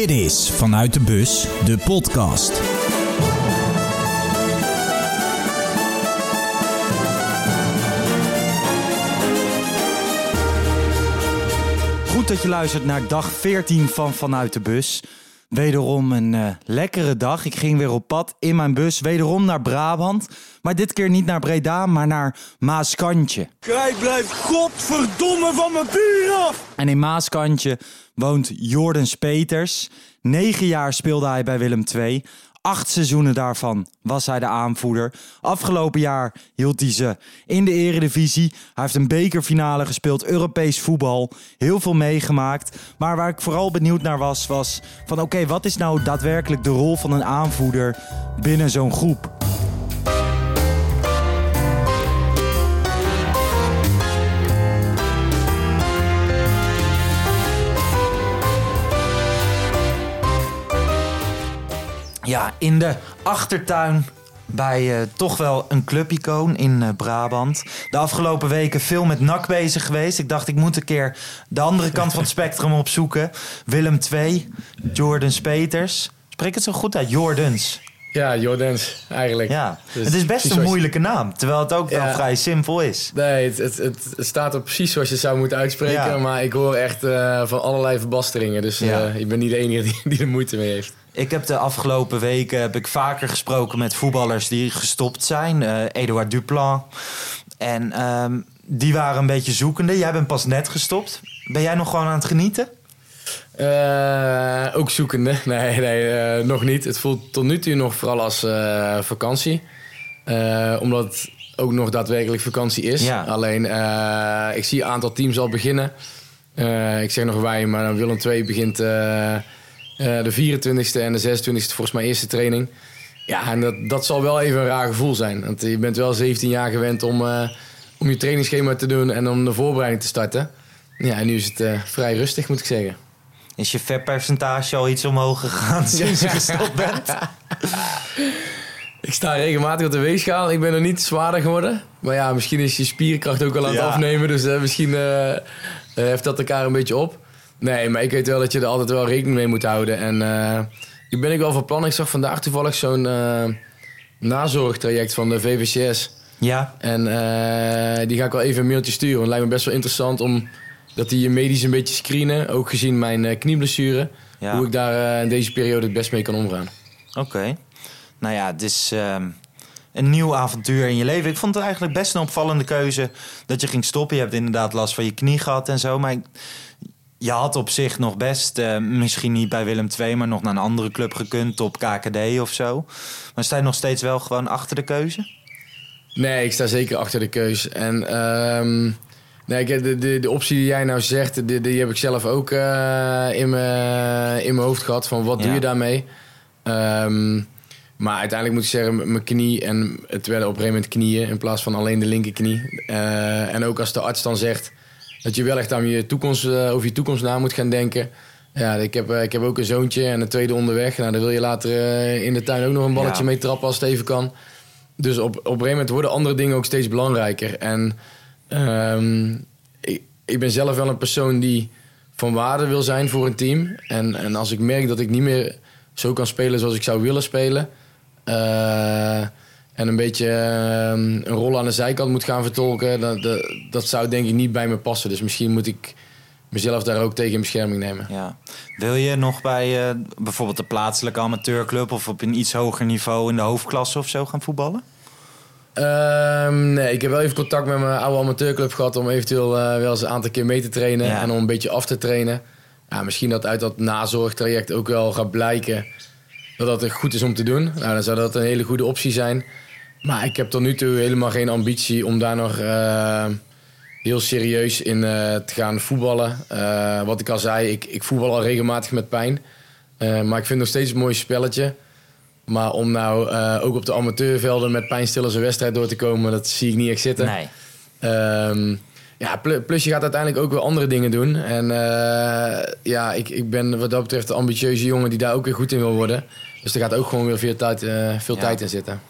Dit is Vanuit de Bus, de podcast. Goed dat je luistert naar dag 14 van Vanuit de Bus. Wederom een uh, lekkere dag. Ik ging weer op pad in mijn bus, wederom naar Brabant. Maar dit keer niet naar Breda, maar naar Maaskantje. Kijk, blijf godverdomme van mijn buur af! En in Maaskantje woont Jordan Speters. Negen jaar speelde hij bij Willem II. Acht seizoenen daarvan was hij de aanvoerder. Afgelopen jaar hield hij ze in de eredivisie. Hij heeft een bekerfinale gespeeld, Europees voetbal. Heel veel meegemaakt. Maar waar ik vooral benieuwd naar was, was van oké, wat is nou daadwerkelijk de rol van een aanvoerder binnen zo'n groep? Ja, in de achtertuin bij uh, toch wel een clubicoon in uh, Brabant. De afgelopen weken veel met NAC bezig geweest. Ik dacht, ik moet een keer de andere kant van het spectrum opzoeken. Willem II, Jordan Speters. Spreek het zo goed uit, Jordans. Ja, Jordans, eigenlijk. Ja, dus het is best een moeilijke naam, terwijl het ook ja. wel vrij simpel is. Nee, het, het, het, staat er precies zoals je het zou moeten uitspreken, ja. maar ik hoor echt uh, van allerlei verbasteringen. Dus ja. ik ben niet de enige die, die er moeite mee heeft. Ik heb de afgelopen weken heb ik vaker gesproken met voetballers die gestopt zijn. Uh, Eduard Duplan. En um, die waren een beetje zoekende. Jij bent pas net gestopt. Ben jij nog gewoon aan het genieten? Uh, ook zoekende. Nee, nee uh, nog niet. Het voelt tot nu toe nog vooral als vakantie. omdat het ook nog daadwerkelijk vakantie is. Ja. Alleen, ik zie een aantal teams al beginnen. ik zeg nog wij, maar Willem II begint uh, de 24e en de 26e volgens mij eerste training. Ja, en dat, dat zal wel even een raar gevoel zijn. Want je bent wel 17 jaar gewend om, uh, om je trainingsschema te doen en om de voorbereiding te starten. Ja, en nu is het uh, vrij rustig, moet ik zeggen. Is je vetpercentage al iets omhoog gegaan sinds je gestopt bent? ik sta regelmatig op de weegschaal. Ik ben er niet zwaarder geworden. Maar ja, misschien is je spierkracht ook al aan het ja. afnemen. Dus misschien heeft dat elkaar een beetje op. Nee, maar ik weet wel dat je er altijd wel rekening mee moet houden. En uh, ik ben ik wel van plan. Ik zag vandaag toevallig zo'n uh, nazorgtraject van de VVCS. Ja. En uh, die ga ik wel even een mailtje sturen. Want het lijkt me best wel interessant om dat die je medisch een beetje screenen. Ook gezien mijn knieblessure. Ja. Hoe ik daar in deze periode het best mee kan omgaan. Oké. Okay. Nou ja, het is ehm, een nieuw avontuur in je leven. Ik vond het eigenlijk best een opvallende keuze dat je ging stoppen. Je hebt inderdaad last van je knie gehad en zo. Maar je had op zich nog best, uh, misschien niet bij Willem II, maar nog naar een andere club gekund op KKD of zo. Maar sta je nog steeds wel gewoon achter de keuze? Nee, ik sta zeker achter de keuze. En um, nee, de, de, de optie die jij nou zegt, die, die heb ik zelf ook uh, in mijn hoofd gehad. Van wat ja. doe je daarmee? Um, maar uiteindelijk moet ik zeggen, mijn knie en het werden op een gegeven moment knieën in plaats van alleen de linkerknie. Uh, en ook als de arts dan zegt dat je wel echt aan je toekomst, uh, over je toekomst na moet gaan denken. Ja, ik heb, uh, ik heb ook een zoontje en een tweede onderweg. Nou, daar wil je later uh, in de tuin ook nog een balletje ja. mee trappen als het even kan. Dus op, op een gegeven moment worden andere dingen ook steeds belangrijker. En um, ik, ik ben zelf wel een persoon die van waarde wil zijn voor een team. En, en als ik merk dat ik niet meer zo kan spelen zoals ik zou willen spelen... En een beetje uh, een rol aan de zijkant moet gaan vertolken. Dat, dat, dat, zou denk ik niet bij me passen. Dus misschien moet ik mezelf daar ook tegen in bescherming nemen. Ja. Wil je nog bij uh, bijvoorbeeld de plaatselijke amateurclub... of op een iets hoger niveau in de hoofdklasse of zo gaan voetballen? Um, nee, ik heb wel even contact met mijn oude amateurclub gehad... om eventueel uh, wel eens een aantal keer mee te trainen ja. en om een beetje af te trainen. Ja, misschien dat uit dat nazorgtraject ook wel gaat blijken dat dat goed is om te doen. Nou, dan zou dat een hele goede optie zijn. Maar ik heb tot nu toe helemaal geen ambitie om daar nog uh, heel serieus in uh, te gaan voetballen. Uh, wat ik al zei, ik, ik voetbal al regelmatig met pijn. maar ik vind het nog steeds een mooi spelletje. Maar om nou ook op de amateurvelden met pijnstillers een wedstrijd door te komen, dat zie ik niet echt zitten. Nee. Um, ja, plus je gaat uiteindelijk ook weer andere dingen doen. En ja, ik, ik ben wat dat betreft een ambitieuze jongen die daar ook weer goed in wil worden. Dus er gaat ook gewoon weer veel tijd, veel ja. tijd in zitten.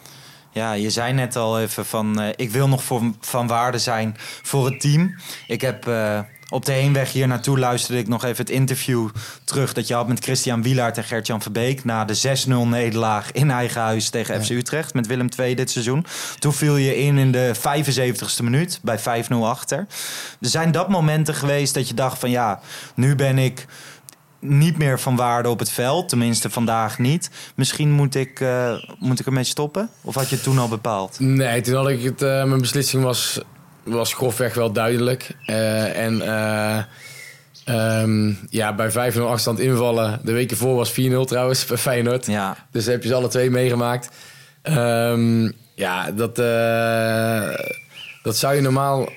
Ja, je zei net al even van uh, ik wil nog voor, van waarde zijn voor het team. Ik heb uh, Op de heenweg hier naartoe luisterde ik nog even het interview terug dat je had met Christian Wielaert en Gert-Jan Verbeek na de 6-0 nederlaag in eigen huis tegen FC Utrecht met Willem II dit seizoen. Toen viel je in in de 75ste minuut bij 5-0 achter. Er zijn dat momenten geweest dat je dacht van ja, nu ben ik niet meer van waarde op het veld. Tenminste, vandaag niet. Misschien moet ik, uh, moet ik ermee stoppen? Of had je het toen al bepaald? Nee, toen had ik het... Uh, mijn beslissing was, was grofweg wel duidelijk. Uh, en um, ja, bij 5-0 achterstand invallen. De weken voor was 4-0 trouwens, bij Feyenoord. Ja. Dus heb je ze alle twee meegemaakt. Um, ja, dat, dat zou je normaal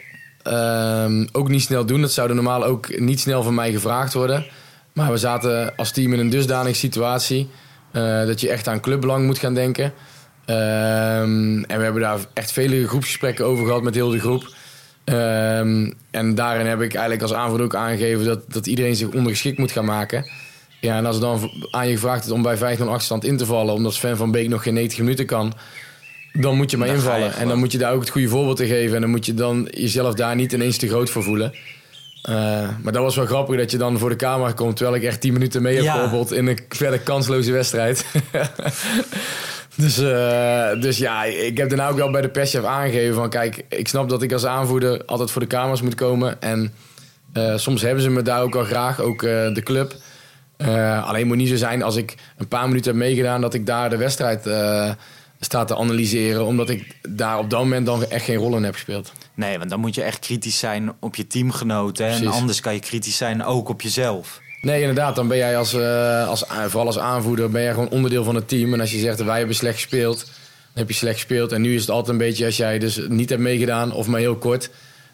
um, ook niet snel doen. Dat zou er normaal ook niet snel van mij gevraagd worden... Maar we zaten als team in een dusdanige situatie uh, dat je echt aan clubbelang moet gaan denken. Um, en we hebben daar echt vele groepsgesprekken over gehad met heel de groep. Um, en daarin heb ik eigenlijk als aanvoerder ook aangegeven dat, dat iedereen zich ondergeschikt moet gaan maken. Ja, en als er dan aan je gevraagd is om bij 5-0 achterstand in te vallen, omdat Sven van Beek nog geen 90 minuten kan, dan moet je maar invallen. en dan moet je daar ook het goede voorbeeld te geven. En dan moet je dan jezelf daar niet ineens te groot voor voelen. Uh, maar dat was wel grappig dat je dan voor de camera komt... terwijl ik echt 10 minuten mee heb ja. in een verder kansloze wedstrijd. dus, uh, dus ja, ik heb daarna ook wel bij de perschef aangegeven van... kijk, ik snap dat ik als aanvoerder altijd voor de camera's moet komen. En uh, soms hebben ze me daar ook wel graag, ook de club. alleen moet niet zo zijn als ik een paar minuten heb meegedaan... dat ik daar de wedstrijd sta te analyseren... omdat ik daar op dat moment dan echt geen rol in heb gespeeld. Nee, want dan moet je echt kritisch zijn op je teamgenoten. En anders kan je kritisch zijn ook op jezelf. Nee, inderdaad. Dan ben jij als, uh, als, vooral als aanvoerder, ben jij gewoon onderdeel van het team. En als je zegt, wij hebben slecht gespeeld, dan heb je slecht gespeeld. En nu is het altijd een beetje, als jij dus niet hebt meegedaan, of maar heel kort...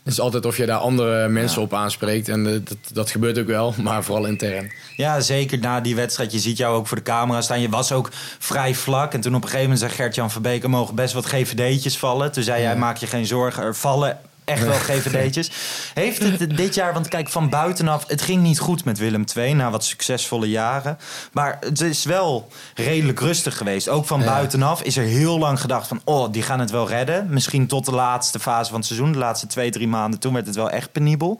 Het is altijd of je daar andere mensen op aanspreekt. En dat, dat gebeurt ook wel, maar vooral intern. Ja, zeker na die wedstrijd. Je ziet jou ook voor de camera staan. Je was ook vrij vlak. En toen op een gegeven moment zei Gert-Jan Verbeek... er mogen best wat GVD'tjes vallen. Toen zei jij, maak je geen zorgen. Er vallen echt wel GVD'tjes. Heeft het dit jaar, want kijk, van buitenaf, het ging niet goed met Willem II na wat succesvolle jaren. Maar het is wel redelijk rustig geweest. Ook van buitenaf is er heel lang gedacht van, oh, die gaan het wel redden. Misschien tot de laatste fase van het seizoen, de laatste twee, drie maanden. Toen werd het wel echt penibel.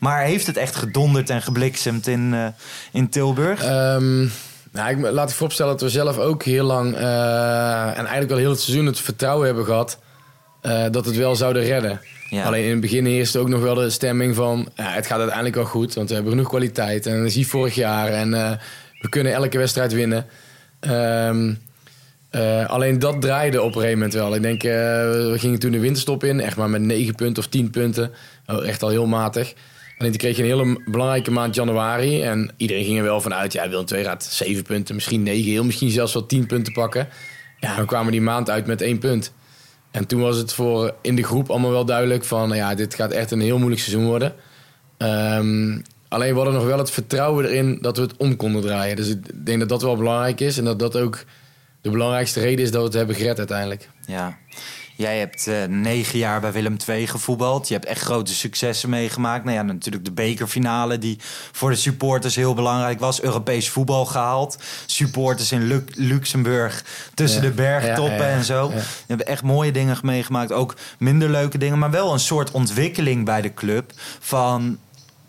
Maar heeft het echt gedonderd en gebliksemd in, uh, in Tilburg? Um... Nou, ik, laat ik vooropstellen dat we zelf ook heel lang uh, en eigenlijk al heel het seizoen het vertrouwen hebben gehad uh, dat het wel zouden redden. Alleen in het begin heerste ook nog wel de stemming van... Ja, het gaat uiteindelijk wel goed, want we hebben genoeg kwaliteit. En dat zie vorig jaar. En uh, we kunnen elke wedstrijd winnen. Um, uh, alleen dat draaide op een gegeven moment wel. Ik denk, uh, we gingen toen de winterstop in. Echt maar met 9 punten of 10 punten. Echt al heel matig. Alleen toen kreeg je een hele belangrijke maand januari. En iedereen ging er wel vanuit. Ja, Willem 2 gaat 7 punten, misschien 9. Heel misschien zelfs wel 10 punten pakken. Ja, dan kwamen die maand uit met 1 punt. En toen was het voor in de groep allemaal wel duidelijk van... Ja, dit gaat echt een heel moeilijk seizoen worden. Um, alleen we hadden nog wel het vertrouwen erin dat we het om konden draaien. Dus ik denk dat dat wel belangrijk is. En dat dat ook de belangrijkste reden is dat we het hebben gered uiteindelijk. Ja, Jij hebt uh, negen jaar bij Willem II gevoetbald. Je hebt echt grote successen meegemaakt. Nou ja, natuurlijk de bekerfinale die voor de supporters heel belangrijk was. Europees voetbal gehaald. Supporters in Luxemburg tussen de bergtoppen en zo. We hebben echt mooie dingen meegemaakt. Ook minder leuke dingen, maar wel een soort ontwikkeling bij de club. Van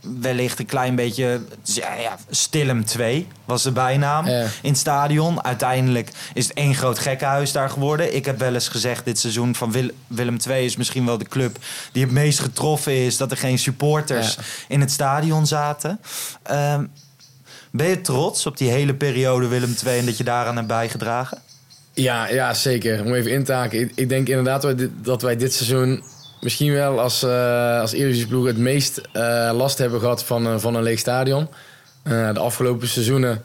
wellicht een klein beetje. Ja, ja, Stillem 2 was de bijnaam in het stadion. Uiteindelijk is het één groot gekkenhuis daar geworden. Ik heb wel eens gezegd dit seizoen van Willem 2 is misschien wel de club die het meest getroffen is dat er geen supporters in het stadion zaten. Ehm, ben je trots op die hele periode Willem 2 en dat je daaraan hebt bijgedragen? Ja, ja zeker. Om even in te haken. Ik, ik denk inderdaad dat wij dit seizoen misschien wel als, uh, als ploeg het meest uh, last hebben gehad van, uh, van een leeg stadion. de afgelopen seizoenen,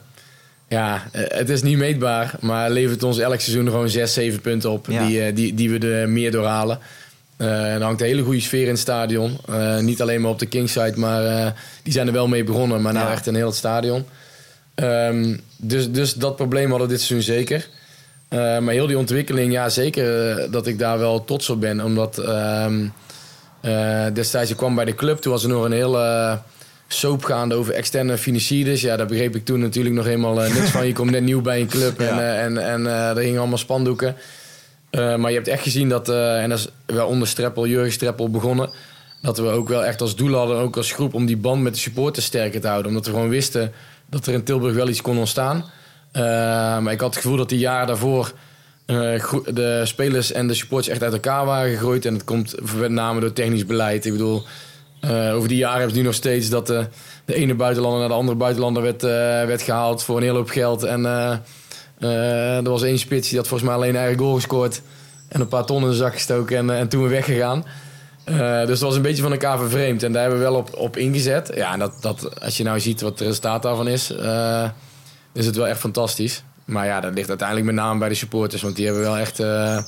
ja, het is niet meetbaar, maar levert ons elk seizoen gewoon 6, 7 punten op die, die, die we er meer doorhalen. er hangt een hele goede sfeer in het stadion. niet alleen maar op de Kingside, maar die zijn er wel mee begonnen, maar nou echt in heel het stadion. Um, dus, dus dat probleem hadden we dit seizoen zeker. Uh, maar heel die ontwikkeling, ja zeker uh, dat ik daar wel trots op ben. Omdat uh, destijds ik kwam bij de club, toen was er nog een hele soap gaande over externe financiers. Ja, daar begreep ik toen natuurlijk nog helemaal niks van. Je komt net nieuw bij een club en, ja. en, en er hingen allemaal spandoeken. maar je hebt echt gezien dat, en dat is wel onder Streppel, Jurgen Streppel begonnen... dat we ook wel echt als doel hadden, ook als groep, om die band met de supporters sterker te houden. Omdat we gewoon wisten dat er in Tilburg wel iets kon ontstaan. Uh, maar ik had het gevoel dat die jaren daarvoor uh, de spelers en de supporters echt uit elkaar waren gegroeid. En dat komt met name door technisch beleid. Ik bedoel, uh, over die jaren hebben ze nu nog steeds dat de, ene buitenlander naar de andere buitenlander werd, werd gehaald voor een hele hoop geld. En er was één spits die had volgens mij alleen een eigen goal gescoord. En een paar ton in de zak gestoken en, en toen weer weggegaan. Dus dat was een beetje van elkaar vervreemd. En daar hebben we wel op, op ingezet. Ja, en dat, dat, als je nou ziet wat het resultaat daarvan is, is het wel echt fantastisch. Maar ja, dat ligt uiteindelijk met name bij de supporters. Want die hebben wel echt, uh,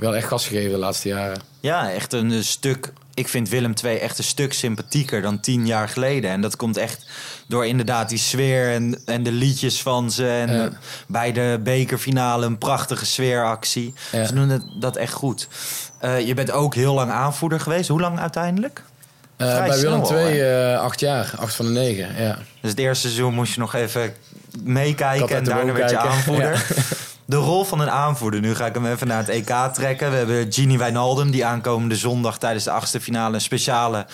wel echt gas gegeven de laatste jaren. Ja, echt een stuk. Ik vind Willem II echt een stuk sympathieker dan tien jaar geleden. En dat komt echt door inderdaad die sfeer en, en de liedjes van ze. En ja. bij de bekerfinale een prachtige sfeeractie. Ja. Ze doen het, dat echt goed. Uh, je bent ook heel lang aanvoerder geweest. Hoe lang uiteindelijk? Uh, bij Willem II uh, acht jaar, acht van de negen. Ja. Dus het eerste seizoen moest je nog even meekijken en daarna werd je aanvoerder. Ja. De rol van een aanvoerder. Nu ga ik hem even naar het EK trekken. We hebben Gini Wijnaldum, die aankomende zondag tijdens de achtste finale een speciale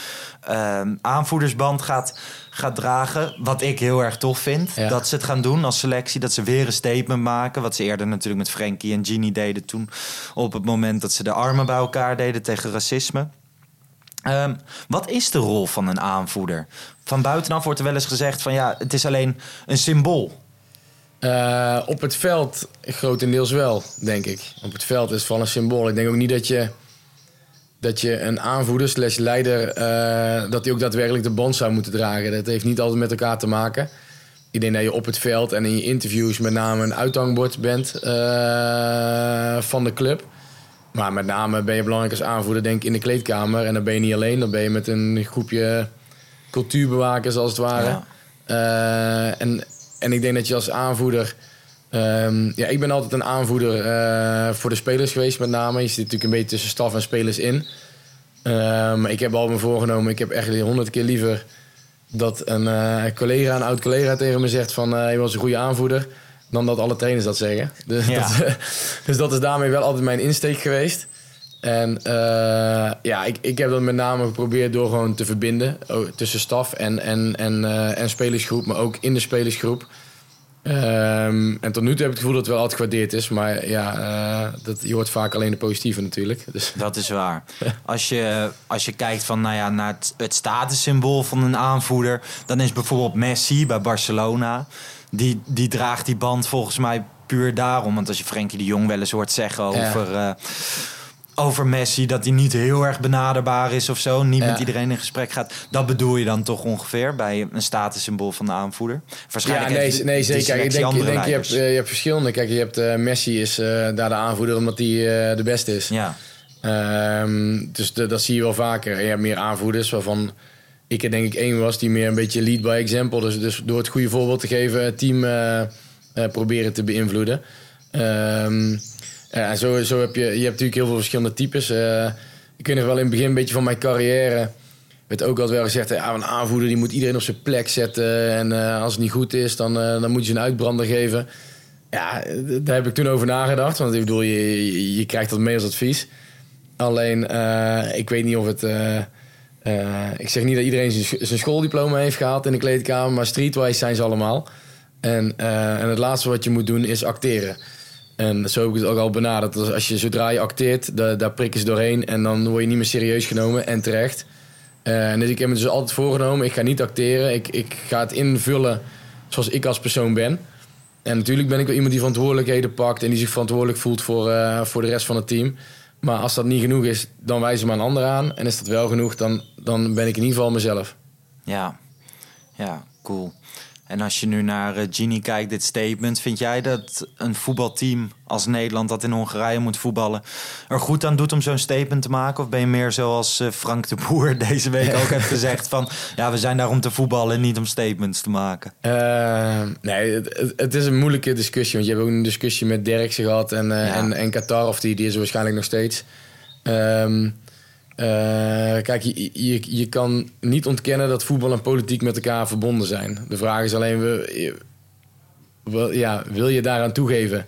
uh, aanvoerdersband gaat, gaat dragen. Wat ik heel erg tof vind. Ja. Dat ze het gaan doen als selectie. Dat ze weer een statement maken. Wat ze eerder natuurlijk met Frenkie en Gini deden toen. Op het moment dat ze de armen bij elkaar deden tegen racisme. Um, wat is de rol van een aanvoerder? Van buitenaf wordt er wel eens gezegd van ja, het is alleen een symbool. Uh, op het veld grotendeels wel, denk ik. Op het veld is van een symbool. Ik denk ook niet dat je, dat je een aanvoerder slash leider... Uh, dat hij ook daadwerkelijk de band zou moeten dragen. Dat heeft niet altijd met elkaar te maken. Ik denk dat je op het veld en in je interviews met name een uithangbord bent uh, van de club. Maar met name ben je belangrijk als aanvoerder denk ik in de kleedkamer. En dan ben je niet alleen, dan ben je met een groepje cultuurbewakers als het ware. Ja. en en ik denk dat je als aanvoerder. Um, ja, ik ben altijd een aanvoerder uh, voor de spelers geweest, met name. Je zit natuurlijk een beetje tussen staf en spelers in. Um, ik heb al me voorgenomen, ik heb echt honderd keer liever dat een uh, collega, een oud collega tegen me zegt van uh, je was een goede aanvoerder, dan dat alle trainers dat zeggen. Dus, ja. dat, dus dat is daarmee wel altijd mijn insteek geweest. En uh, ja, ik, ik heb dat met name geprobeerd door gewoon te verbinden oh, tussen staf en, en, en, uh, en spelersgroep, maar ook in de spelersgroep. Um, en tot nu toe heb ik het gevoel dat het wel altijd gewaardeerd is. Maar ja, uh, dat, je hoort vaak alleen de positieve natuurlijk. Dus. Dat is waar. Als je, als je kijkt van, nou ja, naar het, het statussymbool van een aanvoerder... dan is bijvoorbeeld Messi bij Barcelona. Die, die draagt die band volgens mij puur daarom. Want als je Frenkie de Jong wel eens hoort zeggen over... Ja over Messi dat hij niet heel erg benaderbaar is of zo, niet ja. met iedereen in gesprek gaat. Dat bedoel je dan toch ongeveer bij een statussymbool van de aanvoerder? Waarschijnlijk. Ja, nee, nee zeker. Ik denk, ik denk je, hebt, je hebt verschillende. Kijk, je hebt uh, Messi is uh, daar de aanvoerder omdat hij de beste is. Ja. Um, dus de, dat zie je wel vaker. Je hebt meer aanvoerders waarvan ik er denk ik één was die meer een beetje lead by example. Dus, dus door het goede voorbeeld te geven, het team proberen te beïnvloeden. Um, ja, zo, zo heb je, je hebt natuurlijk heel veel verschillende types. Uh, ik weet nog wel in het begin een beetje van mijn carrière werd ook altijd wel gezegd, ja, een aanvoerder die moet iedereen op zijn plek zetten. En als het niet goed is, dan, dan moet je een uitbrander geven. Ja, daar heb ik toen over nagedacht. Want ik bedoel, je, je krijgt dat mee als advies. Alleen, ik weet niet of het... ik zeg niet dat iedereen zijn schooldiploma heeft gehaald in de kleedkamer. Maar streetwise zijn ze allemaal. En, en het laatste wat je moet doen is acteren. En zo heb ik het ook al benaderd. Als je, zodra je acteert, daar, prikken ze doorheen. En dan word je niet meer serieus genomen en terecht. Uh, en dus ik heb me dus altijd voorgenomen, ik ga niet acteren. Ik, ik ga het invullen zoals ik als persoon ben. En natuurlijk ben ik wel iemand die verantwoordelijkheden pakt... en die zich verantwoordelijk voelt voor, voor de rest van het team. Maar als dat niet genoeg is, dan wijzen we een ander aan. En is dat wel genoeg, dan, dan ben ik in ieder geval mezelf. Ja, ja, cool. En als je nu naar uh, Gini kijkt, dit statement, vind jij dat een voetbalteam als Nederland dat in Hongarije moet voetballen er goed aan doet om zo'n statement te maken? Of ben je meer zoals uh, Frank de Boer deze week ook heeft gezegd van ja, we zijn daar om te voetballen en niet om statements te maken? Uh, nee, het, het, is een moeilijke discussie. Want je hebt ook een discussie met Derksen gehad en, ja. en, en Qatar, of die, die is er waarschijnlijk nog steeds. Um, uh, kijk, je, je, je kan niet ontkennen dat voetbal en politiek met elkaar verbonden zijn. De vraag is alleen, wil, ja, wil je daaraan toegeven?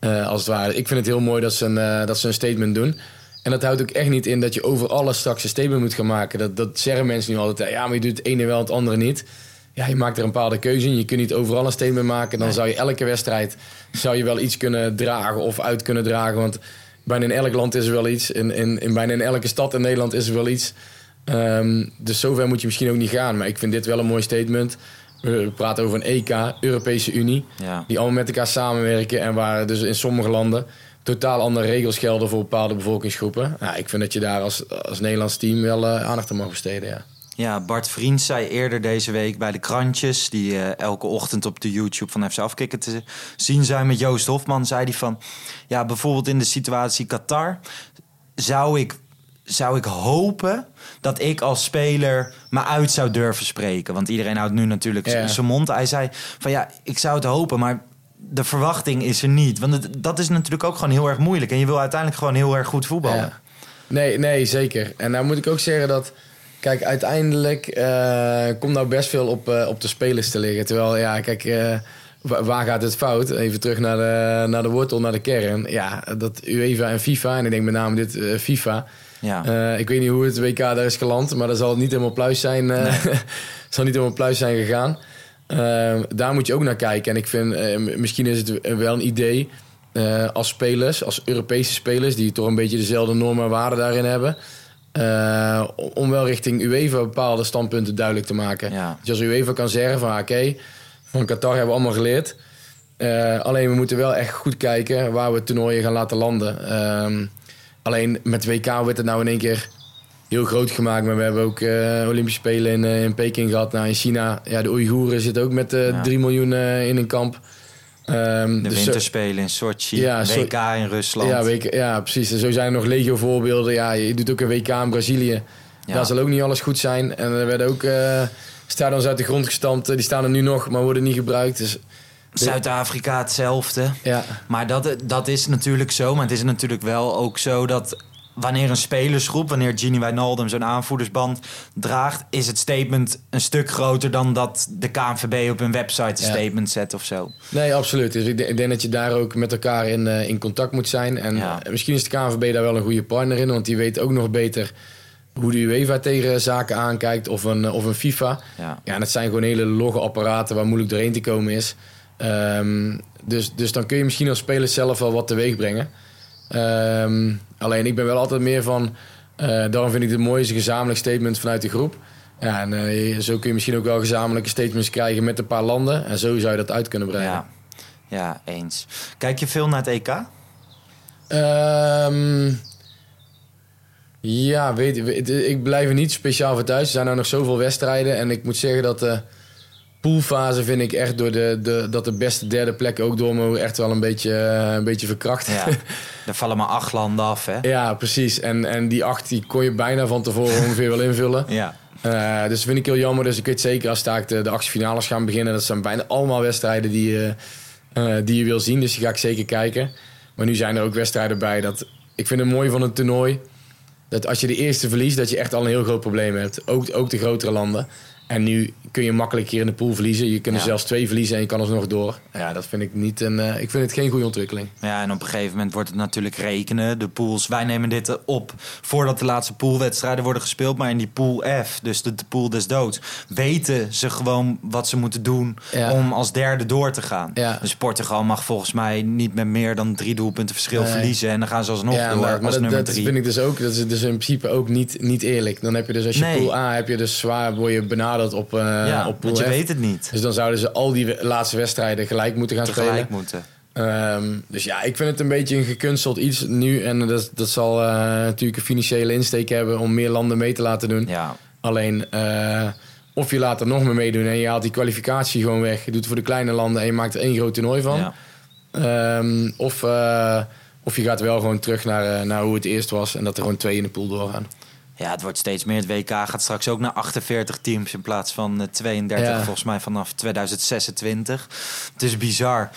Uh, als het ware. Ik vind het heel mooi dat ze een, uh, dat ze een statement doen. En dat houdt ook echt niet in dat je over alles straks een statement moet gaan maken. Dat, dat zeggen mensen nu altijd. Ja, maar je doet het ene wel, het andere niet. Ja, je maakt er een bepaalde keuze in. Je kunt niet overal een statement maken. Dan zou je elke wedstrijd zou je wel iets kunnen dragen of uit kunnen dragen. Want bijna in elk land is er wel iets. In, in, in bijna in elke stad in Nederland is er wel iets. Um, dus zover moet je misschien ook niet gaan. Maar ik vind dit wel een mooi statement. We praten over een EK, Europese Unie. Ja. Die allemaal met elkaar samenwerken. En waar dus in sommige landen totaal andere regels gelden voor bepaalde bevolkingsgroepen. Ik vind dat je daar als, als Nederlands team wel uh, aandacht aan mag besteden. Ja. Ja, Bart Vriends zei eerder deze week bij de krantjes... die uh, elke ochtend op de YouTube van FC Afkikken te zien zijn met Joost Hofman... zei hij van, ja, bijvoorbeeld in de situatie Qatar... zou ik, zou ik hopen dat ik als speler me uit zou durven spreken. Want iedereen houdt nu natuurlijk Ja. zijn mond. Hij zei van, ja, ik zou het hopen, maar... De verwachting is er niet. Want het, dat is natuurlijk ook gewoon heel erg moeilijk. En je wil uiteindelijk gewoon heel erg goed voetballen. Ja. Nee, nee, zeker. En nou moet ik ook zeggen dat... Kijk, uiteindelijk eh, komt nou best veel op, eh, op de spelers te liggen. Terwijl, ja, kijk, eh, wa- waar gaat het fout? Even terug naar de, naar de wortel, naar de kern. Ja, dat UEFA en FIFA, en ik denk met name dit FIFA... Ja. Ik weet niet hoe het WK daar is geland, maar dat zal niet helemaal pluis zijn. eh zal niet helemaal pluis zijn gegaan. Daar moet je ook naar kijken. En ik vind, misschien is het wel een idee als spelers, als Europese spelers, die toch een beetje dezelfde normen en waarden daarin hebben. Eh, om wel richting UEFA bepaalde standpunten duidelijk te maken. Ja. Dus als UEFA kan zeggen van oké, van Qatar hebben we allemaal geleerd. Eh, alleen we moeten wel echt goed kijken waar we toernooien gaan laten landen. Ehm, alleen met WK werd het nou in één keer heel groot gemaakt. Maar we hebben ook eh, Olympische Spelen in, in Peking gehad. Nou, in China, ja, de Oeigoeren zitten ook met eh Ja. 3 miljoen in een kamp. Ehm, De dus winterspelen in Sochi, Ja, WK in Rusland. ja, WK, ja, precies. En zo zijn er nog legio voorbeelden. Ja, je doet ook een WK in Brazilië. Ja. Daar zal ook niet alles goed zijn. En er werden ook eh stadions uit de grond gestampt. Eh, Die staan er nu nog, maar worden niet gebruikt. Dus Zuid-Afrika hetzelfde. ja, Maar dat, dat is natuurlijk zo. Maar het is natuurlijk wel ook zo dat wanneer een spelersgroep, wanneer Gini Wijnaldum zo'n aanvoerdersband draagt, is het statement een stuk groter dan dat de KNVB op hun website een Ja. statement zet of zo. Nee, absoluut. Dus ik, denk- dat je daar ook met elkaar in, eh, in contact moet zijn. En Ja. eh, misschien is de KNVB daar wel een goede partner in, want die weet ook nog beter hoe de UEFA tegen zaken aankijkt of een, of een FIFA. Ja. Ja, en dat zijn gewoon hele logge apparaten waar moeilijk doorheen te komen is. Ehm, dus, dus dan kun je misschien als speler zelf wel wat teweeg brengen. Ehm, alleen ik ben wel altijd meer van. eh, daarom vind ik het mooi is een gezamenlijk statement vanuit de groep. Ja, en eh, zo kun je misschien ook wel gezamenlijke statements krijgen met een paar landen. En zo zou je dat uit kunnen brengen. Ja. ja, eens. Kijk je veel naar het EK? Ehm, ja, weet, weet- ik blijf er niet speciaal voor thuis. Er zijn nou nog zoveel wedstrijden. En ik moet zeggen dat de poolfase vind ik echt door de, de, dat de beste derde plek ook door me echt wel een beetje, eh, een beetje verkracht. Ja. er vallen maar acht landen af, hè? Ja, precies. En, en die acht die kon je bijna van tevoren ongeveer wel invullen. Ja. Eh, dus dat vind ik heel jammer. Dus ik weet zeker als daar de, de actiefinales gaan beginnen. Dat zijn bijna allemaal wedstrijden die, je, eh, die je wil zien. Dus die ga ik zeker kijken. Maar nu zijn er ook wedstrijden bij. Dat, ik vind het mooi van het toernooi. Dat als je de eerste verliest, dat je echt al een heel groot probleem hebt. Ook, ook de grotere landen. En nu kun je makkelijk hier in de pool verliezen. Je kunt er Ja. zelfs twee verliezen en je kan alsnog door. Ja, dat vind ik niet een, eh, ik vind het geen goede ontwikkeling. Ja, en op een gegeven moment wordt het natuurlijk rekenen. De pools, wij nemen dit op voordat de laatste poolwedstrijden worden gespeeld. Maar in die pool F, dus de, de pool des doods, weten ze gewoon wat ze moeten doen Ja. om als derde door te gaan. Ja. Dus Portugal mag volgens mij niet met meer dan drie doelpunten verschil Nee. verliezen. En dan gaan ze alsnog ja, door maar, maar als dat, nummer dat drie. vind ik dus ook. Dat is dus in principe ook niet, niet eerlijk. Dan heb je dus als je Nee. pool A heb je dus zwaar word je benaderd op, eh ja, op pool want je F. weet het niet. Dus dan zouden ze al die laatste wedstrijden gelijk moeten gaan Tegelijk spelen. moeten. Ehm, dus ja, ik vind het een beetje een gekunsteld iets nu. En dat, dat zal eh, natuurlijk een financiële insteek hebben om meer landen mee te laten doen. Ja, Alleen, eh, of je laat er nog meer meedoen en je haalt die kwalificatie gewoon weg. Je doet het voor de kleine landen en je maakt er één groot toernooi van. ja. Ehm, of, eh, of je gaat wel gewoon terug naar, eh, naar hoe het eerst was en dat er gewoon twee in de pool doorgaan. Ja, het wordt steeds meer. Het WK gaat straks ook naar 48 teams in plaats van eh, 32, Ja. volgens mij vanaf 2026. Het is bizar.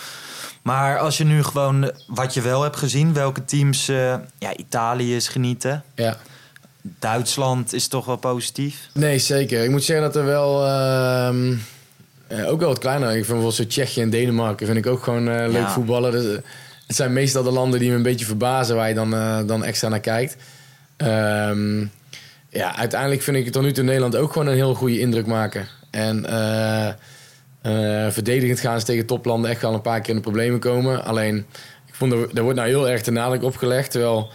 Maar als je nu gewoon eh, wat je wel hebt gezien, welke teams, eh, ja, Italië is genieten. Ja. Duitsland is toch wel positief. Nee, zeker. Ik moet zeggen dat er wel... ehm, eh, ook wel wat kleiner. Ik vind bijvoorbeeld zo Tsjechië en Denemarken vind ik ook gewoon eh, leuk Ja. voetballen. Dus, eh, het zijn meestal de landen die me een beetje verbazen waar je dan, eh, dan extra naar kijkt. Ehm, ja, uiteindelijk vind ik het tot nu toe Nederland ook gewoon een heel goede indruk maken. En eh, eh, verdedigend gaan ze tegen toplanden echt wel een paar keer in de problemen komen. Alleen, ik vond er, er wordt nou heel erg de nadruk op gelegd. Terwijl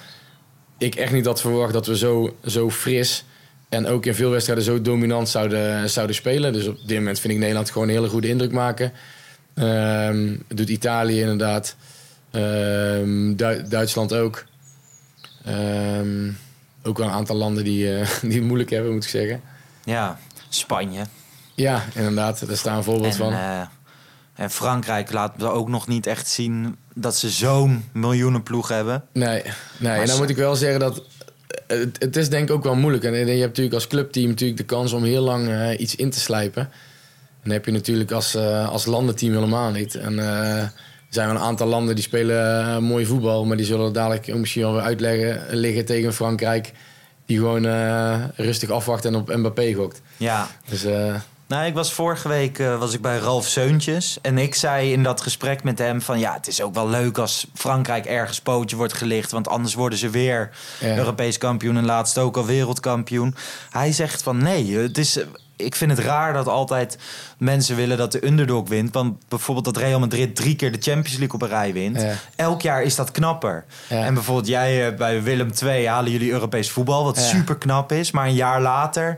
ik echt niet had verwacht dat we zo, zo fris en ook in veel wedstrijden zo dominant zouden, zouden spelen. Dus op dit moment vind ik Nederland gewoon een hele goede indruk maken. Ehm, doet Italië inderdaad. Ehm, Du- Duitsland ook. Ehm, ook wel een aantal landen die, eh, die het moeilijk hebben, moet ik zeggen. Ja, Spanje. Ja, inderdaad. Daar staan een voorbeeld En, van. eh, en Frankrijk laat ook nog niet echt zien dat ze zo'n miljoenenploeg hebben. Nee, nee. en dan moet ik wel zeggen dat het, het is denk ik ook wel moeilijk. En je hebt natuurlijk als clubteam natuurlijk de kans om heel lang eh, iets in te slijpen. En dan heb je natuurlijk als, als landenteam helemaal niet. En zijn wel een aantal landen die spelen eh, mooi voetbal, maar die zullen dadelijk misschien wel weer uitleggen liggen tegen Frankrijk. Die gewoon eh, rustig afwacht en op Mbappé gokt. Ja, Dus eh, Nou, ik was vorige week was ik bij Ralf Seuntjes. En ik zei in dat gesprek met hem van... ja, het is ook wel leuk als Frankrijk ergens pootje wordt gelicht... want anders worden ze weer Ja. Europees kampioen... en laatst ook al wereldkampioen. Hij zegt van nee, het is... Ik vind het raar dat altijd mensen willen dat de underdog wint. Want bijvoorbeeld dat Real Madrid drie keer de Champions League op een rij wint. Ja. Elk jaar is dat knapper. Ja. En bijvoorbeeld jij eh, bij Willem II halen jullie Europees voetbal... wat Ja. super knap is. Maar een jaar later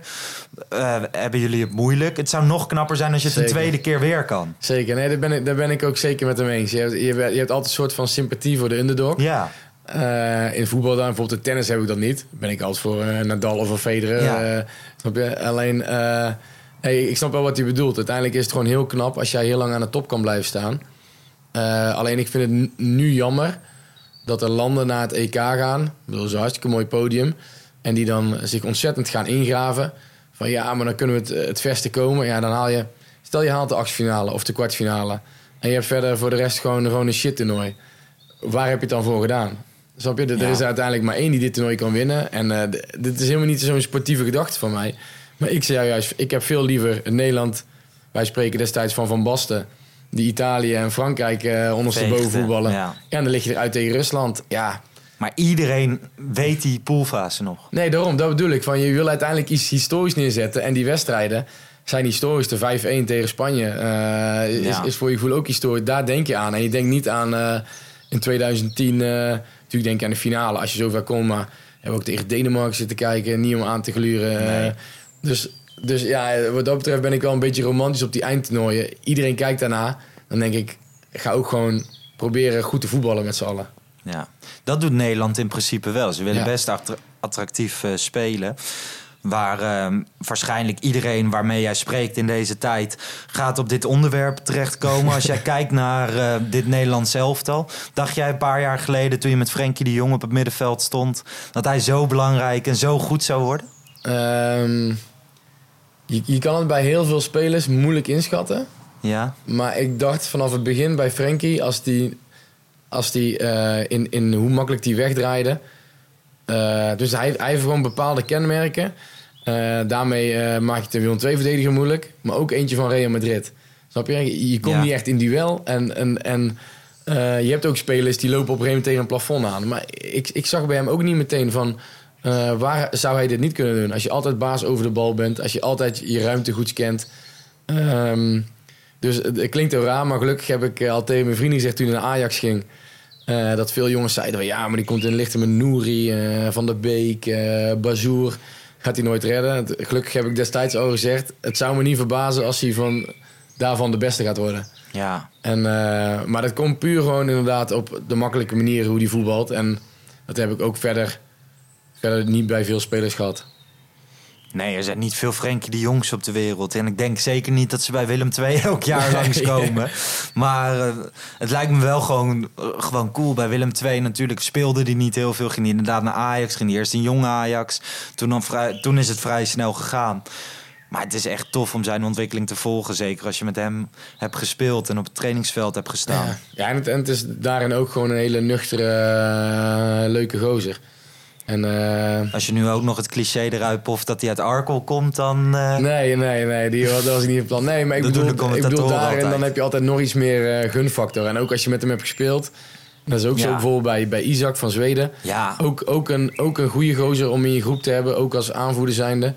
eh, hebben jullie het moeilijk. Het zou nog knapper zijn als je het Zeker. een tweede keer weer kan. zeker, nee, daar ben, ik, daar ben ik ook zeker met hem eens. Je hebt, je, je hebt altijd een soort van sympathie voor de underdog. Ja, Eh, in voetbal dan, bijvoorbeeld in tennis heb ik dat niet. Ben ik altijd voor eh, Nadal of voor Federer. Ja. eh, snap je? Alleen, hey, ik snap wel wat hij bedoelt. Uiteindelijk is het gewoon heel knap als jij heel lang aan de top kan blijven staan. Alleen ik vind het nu jammer dat er landen naar het EK gaan. Ik bedoel, dat is een hartstikke mooi podium. En die dan zich ontzettend gaan ingraven. Van ja, maar dan kunnen we het, het verste komen. Ja, dan haal je... Stel je haalt de achtfinale of de kwartfinale. En je hebt verder voor de rest gewoon, gewoon een shit toernooi. Waar heb je het dan voor gedaan? Snap je? Er Ja. is er uiteindelijk maar één die dit toernooi kan winnen. En d- dit is helemaal niet zo'n sportieve gedachte van mij. Maar ik zei juist, ik heb veel liever Nederland... Wij spreken destijds van Van Basten... die Italië en Frankrijk eh ondersteboven voetballen. ja. En dan lig je eruit tegen Rusland. Ja, maar iedereen weet die poolfase nog. nee, daarom, dat bedoel ik. Van, je wil uiteindelijk iets historisch neerzetten. En die wedstrijden zijn historisch. De 5-1 tegen Spanje eh, is, Ja. is voor je gevoel ook historisch. Daar denk je aan. En je denkt niet aan in 2010... natuurlijk denk je aan de finale als je zover komt. Maar we hebben ook tegen Denemarken zitten kijken. Niet om aan te gluren. Nee. dus, dus ja, wat dat betreft ben ik wel een beetje romantisch op die eindtoernooien. Iedereen kijkt daarna. Dan denk ik, ik ga ook gewoon proberen goed te voetballen met z'n allen. Ja, dat doet Nederland in principe wel. Ze willen Ja. best attra- attractief eh, spelen. Waar ehm, waarschijnlijk iedereen waarmee jij spreekt in deze tijd gaat op dit onderwerp terechtkomen. Als jij kijkt naar eh, dit Nederlands elftal. Dacht jij een paar jaar geleden toen je met Frenkie de Jong op het middenveld stond. dat hij zo belangrijk en zo goed zou worden? Ehm, je, je kan het bij heel veel spelers moeilijk inschatten. Ja, Maar ik dacht vanaf het begin bij Frenkie, als die, als die eh, in, in hoe makkelijk die wegdraaide. eh, dus hij, hij heeft gewoon bepaalde kenmerken. Eh, daarmee eh, maak je het de Willem II-verdediger moeilijk. Maar ook eentje van Real Madrid. Snap je? Je, komt Ja. niet echt in duel. En, en, en eh, je hebt ook spelers die lopen op een gegeven moment tegen een plafond aan. Maar ik, ik zag bij hem ook niet meteen van... waar zou hij dit niet kunnen doen? Als je altijd baas over de bal bent. Als je altijd je ruimte goed scant. Ehm, dus het, klinkt heel raar, maar gelukkig heb ik al tegen mijn vrienden gezegd toen hij naar Ajax ging. dat veel jongens zeiden van ja, maar die komt in de lichten met Nouri, Van der Beek, Bazoer. Gaat hij nooit redden. Gelukkig heb ik destijds al gezegd. Het zou me niet verbazen als hij van, daarvan de beste gaat worden. ja. En, eh, maar dat komt puur gewoon inderdaad op de makkelijke manier hoe hij voetbalt. En dat heb ik ook verder, verder niet bij veel spelers gehad. Nee, er zijn niet veel Frenkie de Jongs op de wereld. En ik denk zeker niet dat ze bij Willem II elk jaar Nee. langskomen. Maar eh, het lijkt me wel gewoon, eh, gewoon cool. Bij Willem II natuurlijk speelde hij niet heel veel. Ging hij inderdaad naar Ajax. Ging hij eerst in jonge Ajax. Toen, dan vrij, toen is het vrij snel gegaan. Maar het is echt tof om zijn ontwikkeling te volgen. Zeker als je met hem hebt gespeeld en op het trainingsveld hebt gestaan. Ja, ja en, het, en het is daarin ook gewoon een hele nuchtere, eh, leuke gozer. En eh, Als je nu ook nog het cliché eruit poft dat hij uit Arkel komt, dan... eh, nee, nee, nee, die dat was niet van plan. Nee, maar ik Dat bedoel, ik bedoel daarin dan heb je altijd nog iets meer eh, gunfactor. En ook als je met hem hebt gespeeld, Dat is ook zo bijvoorbeeld bij, bij Isaac van Zweden. Ja, Ook, ook, een, ook een goede gozer om in je groep te hebben, ook als aanvoerder zijnde.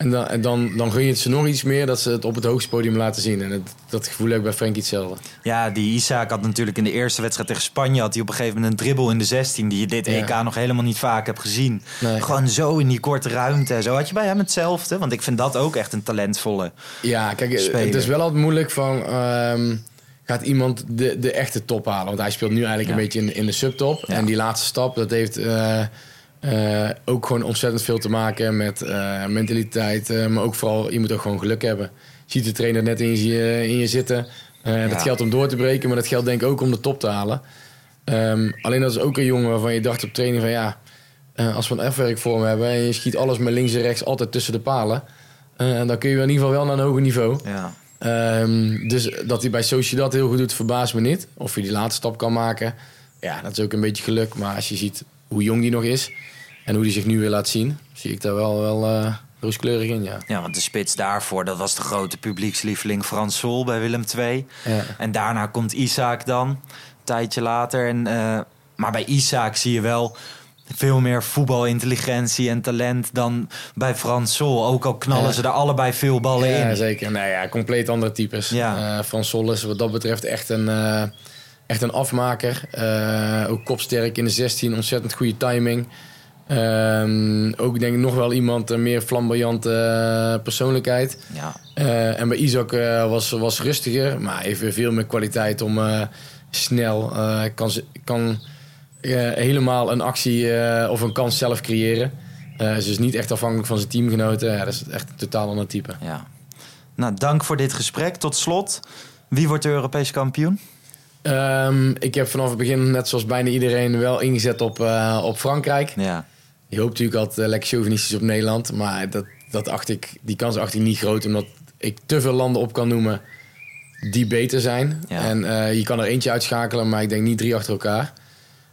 En dan, en dan, dan gun je het ze nog iets meer dat ze het op het hoogste podium laten zien. En het, dat gevoel heb ik bij Frenkie hetzelfde. Ja, die Isaac had natuurlijk in de eerste wedstrijd tegen Spanje... had hij op een gegeven moment een dribbel in de 16... die je dit Ja. EK nog helemaal niet vaak hebt gezien. Nee. Gewoon zo in die korte ruimte en zo. Had je bij hem hetzelfde? Want ik vind dat ook echt een talentvolle... Ja, kijk, Speler. het is wel altijd moeilijk van... ehm, gaat iemand de, de echte top halen? Want hij speelt nu eigenlijk Ja. een beetje in, in de subtop. Ja. En die laatste stap, dat heeft eh, eh, ook gewoon ontzettend veel te maken met eh, mentaliteit. maar ook vooral, je moet ook gewoon geluk hebben. Je ziet de trainer net in je, in je zitten. Eh, Ja. Dat geldt om door te breken, maar dat geldt denk ik ook om de top te halen. Ehm, alleen dat is ook een jongen waarvan je dacht op training van... ja, als we een voor hem hebben... en je schiet alles met links en rechts altijd tussen de palen... dan kun je in ieder geval wel naar een hoger niveau. Ja. Ehm, dus dat hij bij Sociedad heel goed doet, verbaast me niet. Of hij die laatste stap kan maken, ja, dat is ook een beetje geluk. Maar als je ziet hoe jong die nog is en hoe hij zich nu weer laat zien, zie ik daar wel, wel eh, rooskleurig in, ja. ja, want de spits daarvoor... dat was de grote publiekslieveling Frans Sol bij Willem II. Ja. En daarna komt Isaac dan, een tijdje later. En, eh, maar bij Isaac zie je wel veel meer voetbalintelligentie en talent dan bij Frans Sol. Ook al knallen Ja. ze er allebei veel ballen Ja, in. zeker. Nou ja, compleet andere types. Ja. Eh, Van Sol is wat dat betreft echt een, echt een afmaker. Eh, ook kopsterk in de 16, ontzettend goede timing. Ehm, ook denk ik nog wel iemand, een meer flamboyante eh, persoonlijkheid. Ja. Eh, en bij Isaac was, was rustiger, maar heeft weer veel meer kwaliteit om snel kan, kan helemaal een actie of een kans zelf creëren. Ze is niet echt afhankelijk van zijn teamgenoten. Ja, dat is echt een totaal ander type. ja. Nou, dank voor dit gesprek. Tot slot, wie wordt de Europees kampioen? Ehm, ik heb vanaf het begin, net zoals bijna iedereen, wel ingezet op, eh, op Frankrijk. Ja. Je hoopt natuurlijk altijd eh, lekker chauvinistisch op Nederland. Maar dat, dat acht ik, die kans acht ik niet groot. Omdat ik te veel landen op kan noemen die beter zijn. Ja. En eh, je kan er eentje uitschakelen, maar ik denk niet drie achter elkaar.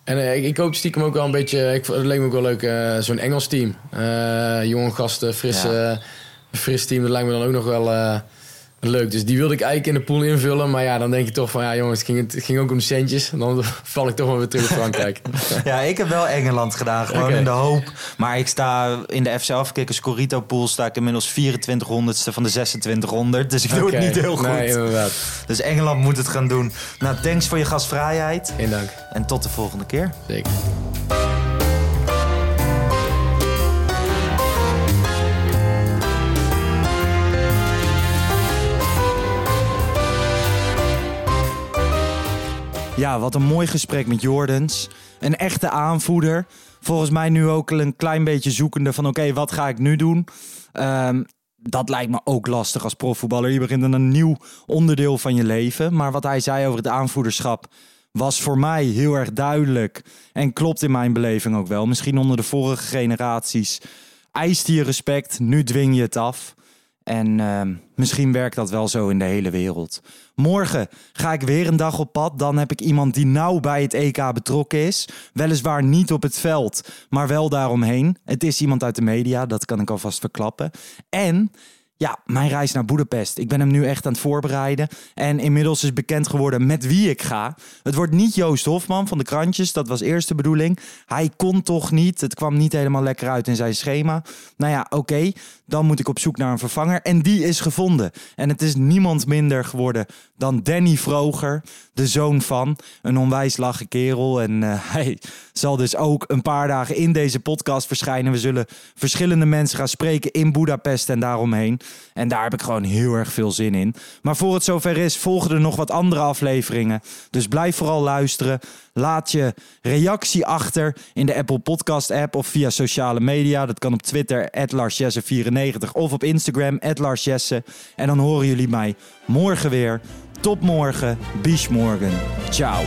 En ik, ik hoop stiekem ook wel een beetje... Ik, het leek me ook wel leuk, eh, zo'n Engels team. Jonge gasten, fris, Ja. eh, fris team. Dat lijkt me dan ook nog wel leuk. Dus die wilde ik eigenlijk in de pool invullen. Maar ja, dan denk je toch van... Ja jongens, het ging, het ging ook om de centjes. Dan val ik toch wel weer terug op Frankrijk. ja, ik heb wel Engeland gedaan, gewoon in de hoop. Maar ik sta in de FC Afkikkers Corito pool sta ik inmiddels 2400ste van de 2600. Dus ik doe het niet heel goed. Nee, inderdaad. Dus Engeland moet het gaan doen. Nou, thanks voor je gastvrijheid. Geen dank. En tot de volgende keer. Zeker. Ja, wat een mooi gesprek met Jordans. Een echte aanvoerder. Volgens mij nu ook een klein beetje zoekende van... oké, wat ga ik nu doen? Ehm, dat lijkt me ook lastig als profvoetballer. Je begint een nieuw onderdeel van je leven. Maar wat hij zei over het aanvoederschap... was voor mij heel erg duidelijk. En klopt in mijn beleving ook wel. Misschien onder de vorige generaties eiste je respect. Nu dwing je het af. En ehm, misschien werkt dat wel zo in de hele wereld. Morgen ga ik weer een dag op pad. Dan heb ik iemand die nauw bij het EK betrokken is. Weliswaar niet op het veld, maar wel daaromheen. Het is iemand uit de media, dat kan ik alvast verklappen. En ja, mijn reis naar Boedapest. Ik ben hem nu echt aan het voorbereiden. En inmiddels is bekend geworden met wie ik ga. Het wordt niet Joost Hofman van de krantjes. Dat was eerst de bedoeling. Hij kon toch niet. Het kwam niet helemaal lekker uit in zijn schema. Nou ja, oké. Dan moet ik op zoek naar een vervanger. En die is gevonden. En het is niemand minder geworden dan Danny Vroger. De zoon van een onwijs lachen kerel. En eh, hij zal dus ook een paar dagen in deze podcast verschijnen. We zullen verschillende mensen gaan spreken in Budapest en daaromheen. En daar heb ik gewoon heel erg veel zin in. Maar voor het zover is, volgen er nog wat andere afleveringen. Dus blijf vooral luisteren. Laat je reactie achter in de Apple Podcast app of via sociale media. Dat kan op Twitter, LarsJesse94 of op Instagram, LarsJesse. En dan horen jullie mij morgen weer. Tot morgen, bis morgen. Ciao.